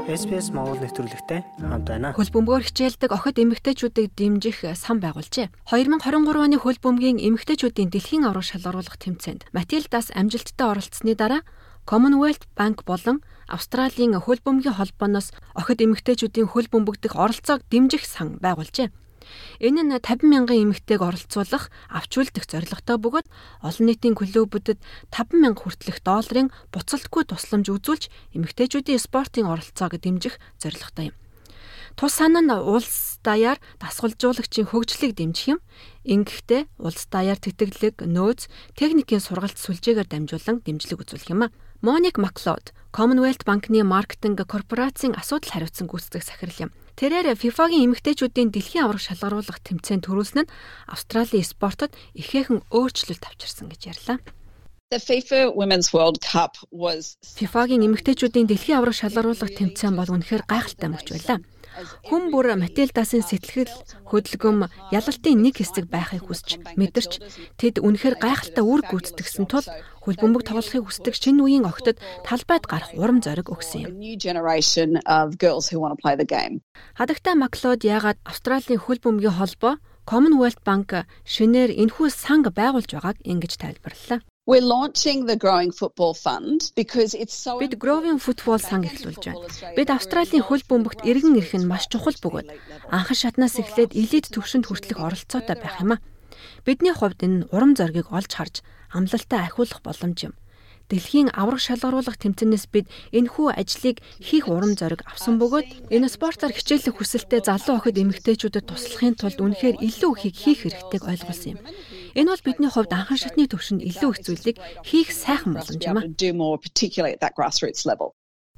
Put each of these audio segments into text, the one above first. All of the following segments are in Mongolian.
SPS Монгол нэвтрүүлэгтэй хамт байна. Хөл бөмбөөр хичээлдэг охид эмэгтэйчүүдийг дэмжих сан байгуулжээ. 2023 оны хөл бөмбөгийн эмэгтэйчүүдийн дэлхийн авраг шалгаруулах тэмцээнд Матильдас амжилттай оролцсны дараа Commonwealth Bank болон Австралийн хөл бөмбөгийн холбооноос охид эмэгтэйчүүдийн хөл бөмбөгдөх оролцоог дэмжих сан байгуулжээ. Энэ нь 50 мянган эмэгтэйг оролцуулах авч үлдэх зорилготой бөгөөд олон нийтийн клубүүдэд 5 мянга хүртэлх долларын буцалтгүй тусламж үзүүлж эмэгтэйчүүдийн спортын оролцоог дэмжих зорилготой юм. Тус сан нь улс даяар дасгалжуулагчийн хөгжлийг дэмжих юм. Ингэхдээ улс даяар тэтгэлэг, нөөц, техникийн сургалт сүлжээгээр дамжуулан дэмжлэг үзүүлэх юм а. Моник Маклод Commonwealth банкны маркетинг корпорацийн асуудал хариуцсан гүйцэтгэх сахирал юм. Тэрээр FIFA-гийн эмэгтэйчүүдийн дэлхийн авраг шалгаруулах тэмцээн төрүүлсэн нь Австралийн спортод ихээхэн өөрчлөлт авчирсан гэж ярьлаа. The FIFA Women's World Cup was FIFA-гийн эмэгтэйчүүдийн дэлхийн авраг шалгаруулах тэмцээн бол үнэхээр гайхалтай мөч байлаа. Хүн бүр Матильдасын сэтгэл хөдөлгөм ялалтын нэг хэсэг байхыг хүсч мэдэрч тэд үнэхээр гайхалтай үр гүйцэтгсэн тул хөл бөмбөг тоглохыг хүсдэг шинэ үеийн охидод талбайд гарах урам зориг өгсөн юм. Хадагтай Маклод яагаад Австралийн хөл бөмбөгийн холбоо Commonwealth Bank шинээр энэхүү санг байгуулж байгааг ингэж тайлбарллаа. We're launching the Growing Football Fund because it's so Бид Growing Football сан эхлүүлж байна. Бид Австралийн хөл бөмбөгт иргэн ирэх нь маш чухал бөгөөд анхан шатнаас эхлээд элит төвшөнд хүртэлх оролцоотой байх юм а. Бидний хувьд энэ урам зоригийг олж харж амлалтаа ахиулах боломж юм дэлхийн авраг шалгаруулах тэмцэнээс бид энэхүү ажлыг хийх урам зориг авсан бөгөөд энэ спортоор хичээлэх хүсэлтэй залуу охид эмэгтэйчүүдэд туслахын тулд үнэхээр илүү ихийг хийх хэрэгтэйг ойлгуулсан юм. Энэ бол бидний хувьд анхан шатны төвшөнд илүү их зүйлийг хийх сайхан боломж юм а.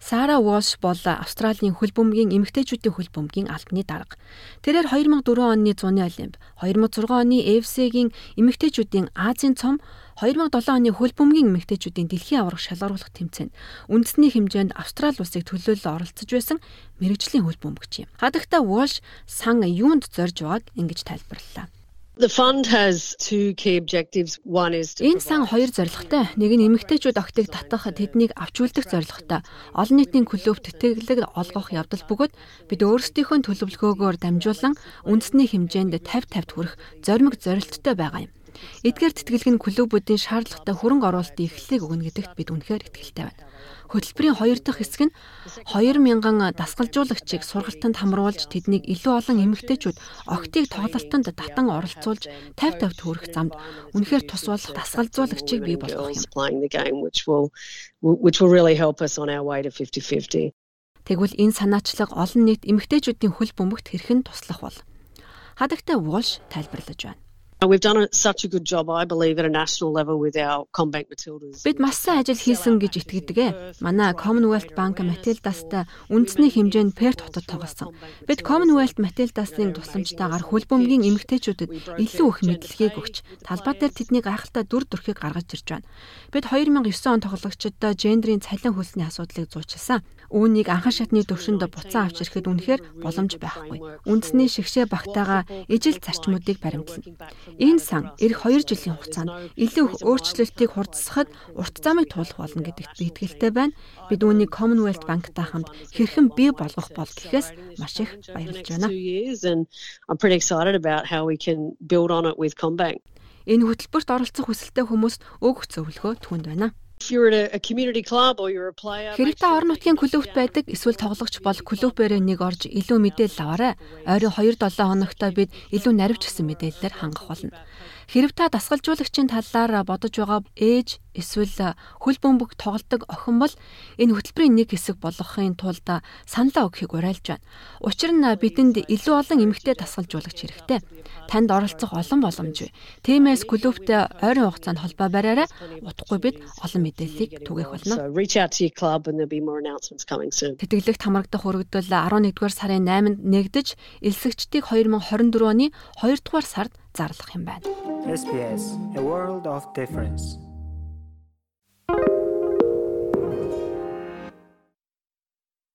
Сара Волш бол Австралийн хөл бөмбөгийн эмэгтэйчүүдийн хөл бөмбөгийн албаны дарга. Тэрээр 2004 оны зуны олимп, 2006 оны EFC-гийн эмэгтэйчүүдийн Азийн цом, 2007 оны хөл бөмбөгийн эмэгтэйчүүдийн дэлхийн аврах шалгаруулах тэмцээнд үндэсний хэмжээнд Австрали улсыг төлөөлөл оролцож байсан мэрэгжлийн хөл бөмбөгч юм. Хадагта Волш сан юунд зорж байгааг ингэж тайлбарллаа. The fund has two key objectives. One is to Энэ сан хоёр зорилготой. Нэг нь эмэгтэйчүүд охтыг татах, тэднийг авч үлдэх зорилготой. Олон нийтийн клуб тэтгэлэг олгох явдал бөгөөд бид өөрсдийнхөө төлөвлөгөөгөөр дамжуулан үндэсний хэмжээнд 50 50 хүрэх зоримог зорилттой байгаа юм. Эдгээр тэтгэлэг нь клубүүдийн шаардлагатай хөрөнгө оруулалтын эхлэлийг өгнө гэдэгт бид үнэхээр итгэлтэй байна. Хөтөлбөрийн хоёр дахь хэсэг нь 2000 дасгалжуулагчийг сургалтанд хамруулж тэднийг илүү олон эмэгтэйчүүд октыг тоглолтод татан оролцуулж 50 50 төгрөх замд үнэхээр тус болох дасгалжуулагчийг бий болгох юм. which will really help us on our way to 50-50. Тэгвэл энэ санаачлаг олон нийт эмэгтэйчүүдийн хөл бөмбөгт хэрхэн туслах бол? Хадагтай Walsh тайлбарлаж байна. We've done such a good job, I believe, at a national level with our Combank Matildas. Бид маш сайн ажил хийсэн гэж итгэдэг ээ. Манай Commonwealth Bank Matildasтай үндэсний хэмжээнд Perth хотод тоглосон. Бид Commonwealth Matildas-ын тусламжтайгаар хөлбөмбөгийн эмэгтэйчүүдэд илүү их мэдлэгийг өгч талбай дээр тэдний гайхалтай дүр төрхийг гаргаж ирж байна. Бид 2009 он тоглогчдод гендрийн цалин хөлсний асуудлыг зуучласан. Үүнийг анхан шатны төвшөнд буцаан авч ирэхэд үнэхээр боломж байхгүй. Үндэсний шигшээ багтаага ижил зарчмуудыг баримтлана. Энэ сан эх 2 жилийн хугацаанд илүү их өөрчлөлтийг хурдсахад урт замыг туулах болно гэдэгт би итгэлтэй байна. Бид үүнийг Commonwealth Bankтай хамт хэрхэн бий болгох бол гэхээс маш их баярлж байна. Энэ хөтөлбөрт оролцох хүсэлтэй хүмүүст өгөх зөвлөгөө түнд байна. Хэрэгтэй орон нутгийн клубт байдаг эсвэл тоглогч бол клубээрээ нэг орж илүү мэдээлэл аваарай. Ойрын 2-7 хоногтой бид илүү наривчсан мэдээллээр хангах болно. Хэрв та дасгалжуулагчийн талаар бодож байгаа ээж эсвэл хөл бөмбөг тоглодог охин бол энэ хөтөлбөрийн нэг хэсэг болгохын тулд саналаа өгөхийг уриалж байна. Учир нь бидэнд илүү олон эмэгтэй дасгалжуулагч хэрэгтэй. Танд оролцох олон боломж. Тиймээс клубт ойрын хугацаанд холбоо бариарай. Утгагүй бид олон мэдээллийг түгээх болно. Тэтгэлэгт хамрагдах өргөдөл 11-р сарын 8-нд нэгдэж, элсэгчдийг 2024 оны 2 дугаар сард зарлах юм байна. SPS A World of Difference